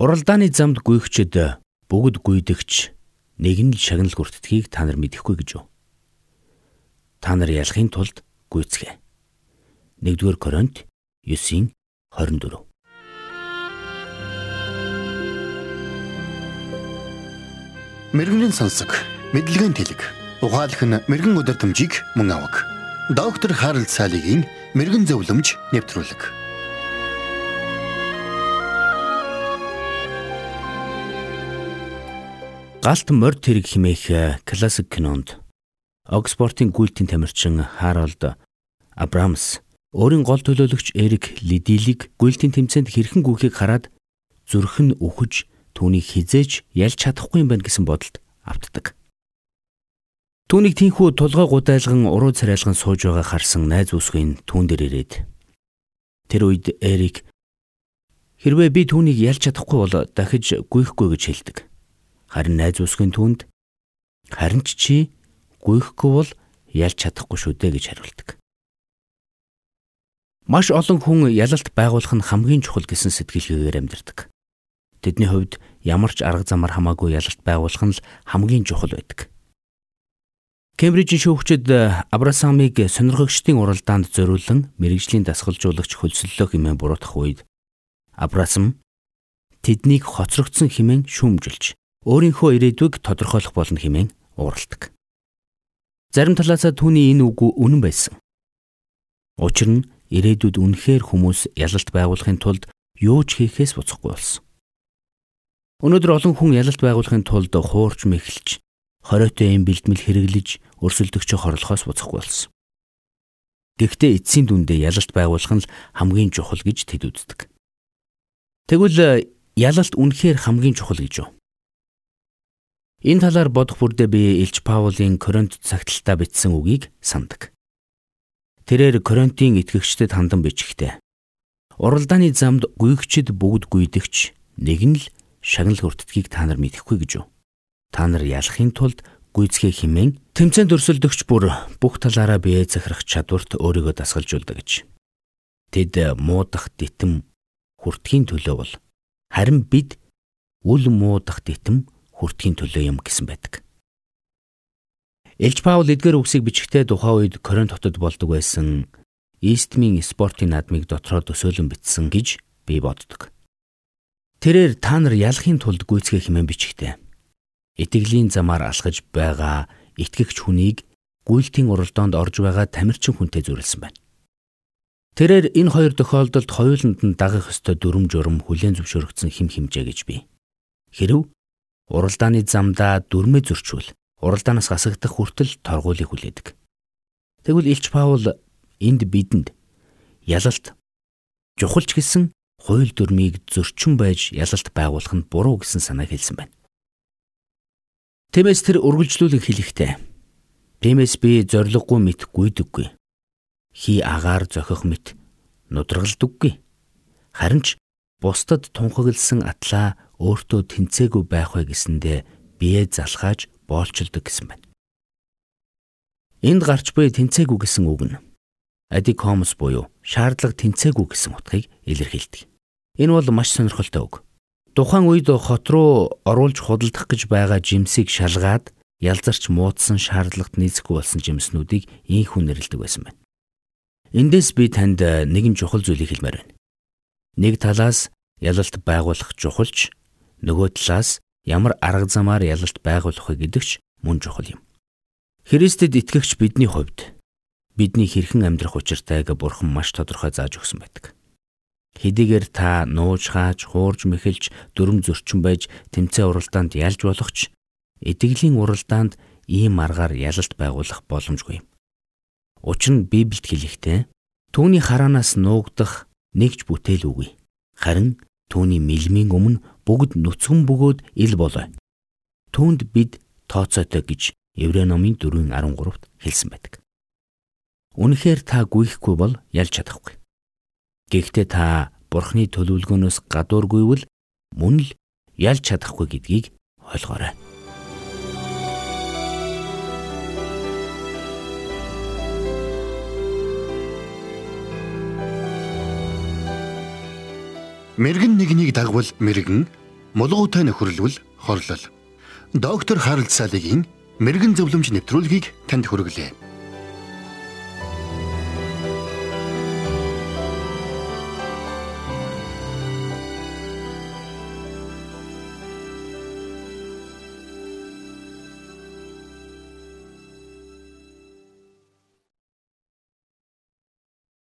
Уралдааны замд гүйгчэд бүгд гүйдэгч нэг нь л шагнал хүртдгийг та нар мэдэхгүй гэж юу? Та нар ялахын тулд гүйцгээ. 1-р Коринт 9-ийн 24 Мэргэний сонсог, мэдлэгийн тэлэг. Ухаалх нь мэрэгэн өдөр төмжийг мөн авах. Доктор Харалт цаалогийн мэрэгэн зөвлөмж нэвтрүүлэг. Галт морд хэрэг химээх э, классик кинонд Оксфортын гүйлтийн тамирчин Харалд Абрамс өөрийн гол төлөөлөгч Эрик Лидилийг гүйлтийн тэмцээнд хэрхэн гүйхийг хараад зүрх нь үхэж түүнийг хизээж ялж чадахгүй юм байна гэсэн бодолд автдаг. Түүнийг тийхүү тулгай гудайлган уруу царайлган сууж байгаа харсан найз үсгийн түүн дээр ирээд тэр үед Эрик хэрвээ би түүнийг ялж чадахгүй бол дахиж гүйхгүй гэж хэлдэг. Харин найз үсгийн түнд харин ч чи гүйхгүй бол ялж чадахгүй шүү дээ гэж хариулдаг. Маш олон хүн ялалт байгуулах нь хамгийн чухал гэсэн сэтгэлгээгээр амьдардаг. Тэдний хувьд ямар ч арга замаар хамаагүй ялалт байгуулах нь л хамгийн чухал байдаг. Кембрижийн шүүгчид Абрасамыг сонирхогчдын уралдаанд зориулан мэрэгжлийн дасгалжуулагч хөлсөллөө хэмээн буруутгах үед Абрасам тэднийг хоцрогдсон хэмээн шүүмжилж өөрийнхөө ирээдүйг тодорхойлох болно хэмээн уурладаг. Зарим талаасаа түүний энэ үг үнэн байсан. Учир нь ирээдүйд үнэхээр хүмүүс ялалт байгуулахын тулд юу ч хийхээс буцахгүй болсон. Өнөөдөр олон хүн ялалт байгуулахын тулд хуурч мэхэлж, хориотой юм бэлтгэл хэрэглэж, өрсөлдөгчө хорлохоос буцахгүй болсон. Гэхдээ эцсийн дүндээ ялалт байгуулах нь хамгийн чухал гэж тэд үздэг. Тэгвэл ялалт үнэхээр хамгийн чухал гэж юу? Энэ талаар бодох бүрдээ би Илч Паулийн Коринт цагталтаа бичсэн үгийг сандаг. Тэрээр Коринтын итгэгчдэд хандан бичихтэй. Уралдааны замд гүйгчд бүгд гүйдэгч нэг нь л шагнал хүртдгийг та нар мэдэхгүй гэж юу? Та нар ялахын тулд гүйцгээ химэн тэмцээнд өрсөлдөгч бүр бүх талаараа бие захирах чадварт өөрийгөө дасгалжуулдаг гэж. Тэд муудах дитэм хүртхийн төлөө бол харин бид үл муудах дитэм хүртхийн төлөө юм гэсэн байдаг. Элж Паул эдгээр үгсийг бичгтээ тухайн үед Коринт хотод болдог байсан Истмийн спортын наадмыг дотроо төсөөлөн бичсэн гэж би боддог. Тэрээр та нар ялахын тулд гүйцэтгэх хэмээн бичгтээ. Итгэлийн замаар алхаж байгаа итгэгч хүнийг гүйлтийн уралдаанд орж байгаа тамирчин хүнтэй зөвлөсөн байна. Тэрээр энэ хоёр тохиолдолд хоёуланд нь дагах ёстой дүрм журм хүлээн зөвшөөрөгдсөн хим химжээ гэж би. Хэрв уралдааны замдаа дүрмээ зөрчвөл уралдаанаас гасагдах хүртэл торгуулийг хүлээдэг. Тэгвэл Илч Паул энд бидэнд ялалт чухалч гэсэн хууль дүрмийг зөрчин байж ялалт байгуулах нь буруу гэсэн санааг хэлсэн байна. Тиймээс тэр үргэлжлүүлэг хэлэхдээ Тиймээс би зориггүй мэт гүйдэггүй. Хи агаар зохих мэт нудрагалдаггүй. Харин ч бусдад тунхагласан атлаа өөртөө тэнцээгүй байх вэ гэсэндээ бие залхааж боолчилдог гэсэн байна. Энд гарч буй тэнцээгүй гэсэн үг нь адикомос буюу шаардлага тэнцээгүй гэсэн утгыг илэрхийлдэг. Энэ бол маш сонирхолтой үг. Тухайн үед хот руу оруулж худалдах гэж байгаа жимсийг шалгаад ялзарч муудсан шаардлагат нийцэхгүй болсон жимснүүдийг ийхүү нэрлдэг байсан байна. Эндээс би танд нэгэн чухал зүйлийг хэлмээр байна. Нэг талаас ялалт байгуулах чухалч нөгөө талаас ямар арга замаар ялалт байгуулах вэ гэдэгч мөн чухал юм. Христэд итгэгч бидний хувьд бидний хэрхэн амьдрах учиртайг Бурхан маш тодорхой зааж өгсөн байдаг. Хэдийгээр та нууж хааж, хуурж мэхэлж, дүрм зөрчин байж тэмцээ уралдаанд ялж болох ч итгэлийн уралдаанд ийм аргаар ялалт байгуулах боломжгүй юм. Учир нь Библиэд хэлэхдээ түүний хараанаас нуугдах нэгж бүтээл үгүй. Харин Түүний мэлмийн өмнө бүгд нүцгэн бөгөөд ил болоо. Түүнд бид тооцоотой гэж Еврей номын 4:13-т хэлсэн байдаг. Үнэхээр та гүйхгүй бол ялж чадахгүй. Гэхдээ та Бурхны төлөвлөгөөнөөс гадуургүйвэл мөн л ялж чадахгүй гэдгийг ойлгоорой. Мэргэн нэгнийг дагвал мэргэн, Мулгуутай нөхөрлөл хорлол. Доктор Харалт Салигийн мэрэгэн зөвлөмж нэвтрүүлгийг танд хүргэлээ.